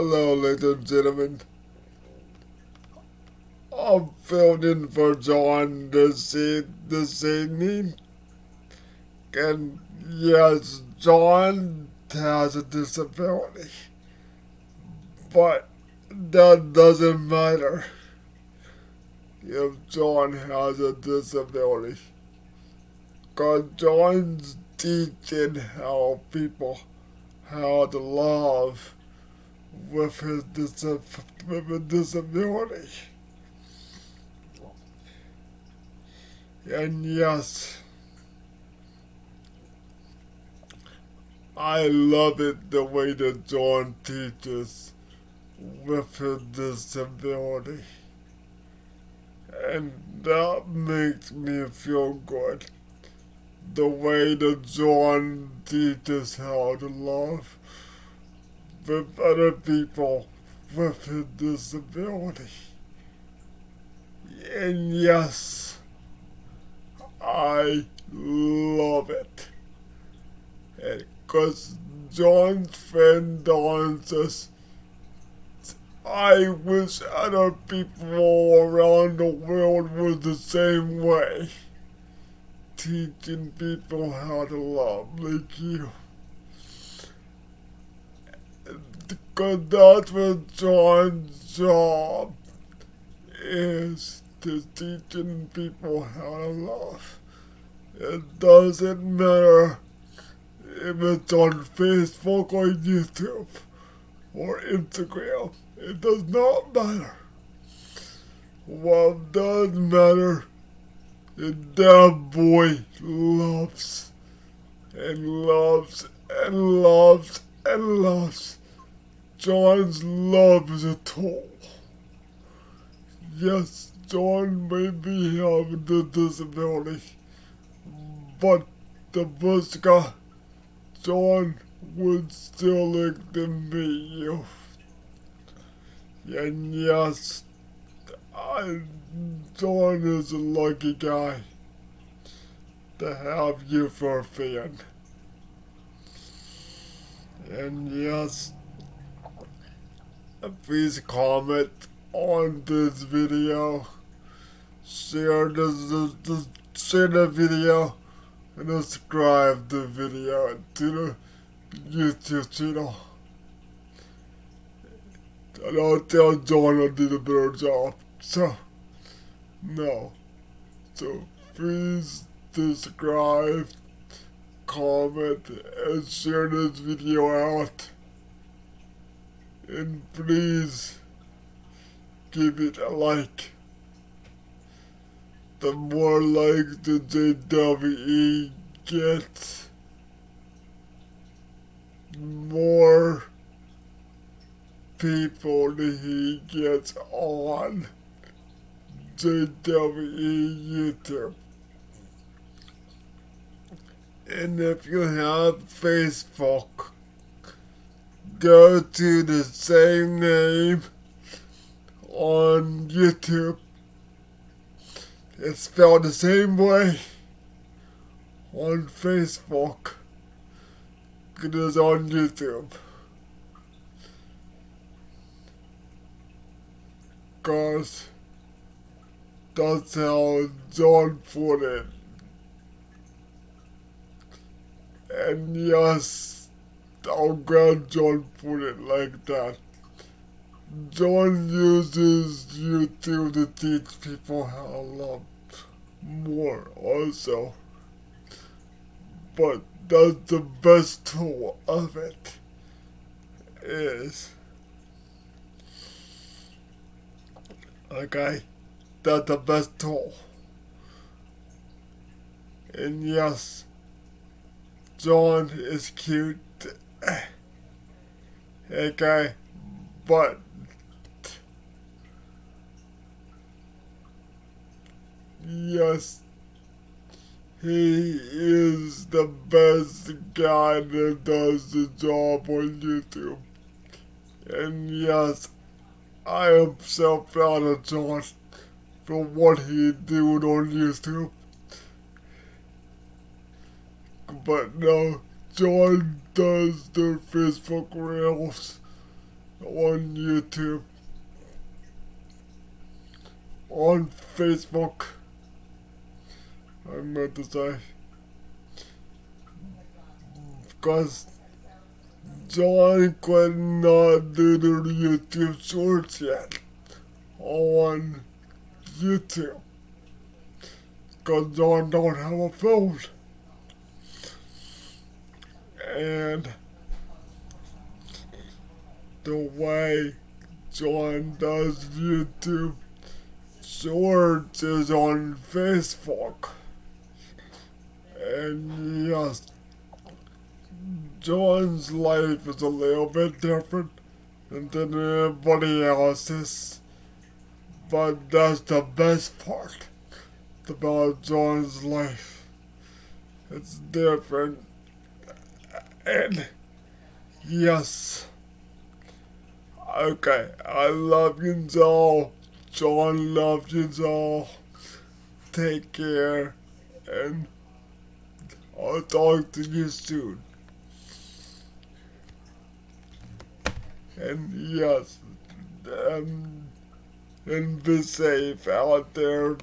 Hello, ladies and gentlemen. I'm filling for John this, e- this evening. And yes, John has a disability. But that doesn't matter if John has a disability. Because John's teaching how people how to love with his dis- disability. And yes, I love it the way that John teaches with his disability. And that makes me feel good. The way that John teaches how to love with other people with his disability. And yes, I love it. Because John's friend Don I wish other people around the world was the same way. Teaching people how to love like you. That's what John's job is to teaching people how to love. It doesn't matter if it's on Facebook or YouTube or Instagram. It does not matter. What does matter is that boy loves and loves and loves and loves. John's love is a tool. Yes, John may be having the disability, but the Buska, John would still like to meet you. And yes, I, John is a lucky guy to have you for a fan. And yes, please comment on this video, share this, this, this share the video, and subscribe the video to the YouTube channel. And I'll tell John I did a better job. So, no. So, please subscribe, comment, and share this video out. And please give it a like. The more likes the JWE gets, more people he gets on JWE YouTube. And if you have Facebook, go to the same name on YouTube. It's spelled the same way on Facebook. It is on YouTube. Cause that's how John put it. And yes, I'm glad John put it like that. John uses YouTube to teach people how to love more also. But that's the best tool of it is okay that's the best tool and yes John is cute okay but yes he is the best guy that does the job on YouTube. And yes, I am so proud of John for what he did on YouTube. But no, John does the Facebook Reels on YouTube, on Facebook. I meant to say. Because John could not do the YouTube shorts yet on YouTube. Because John don't have a phone. And the way John does YouTube shorts is on Facebook. And yes, John's life is a little bit different than everybody else's. But that's the best part about John's life. It's different. And yes. Okay, I love you all. John loves you all. Take care and I'll talk to you soon. And yes, um, and be safe out there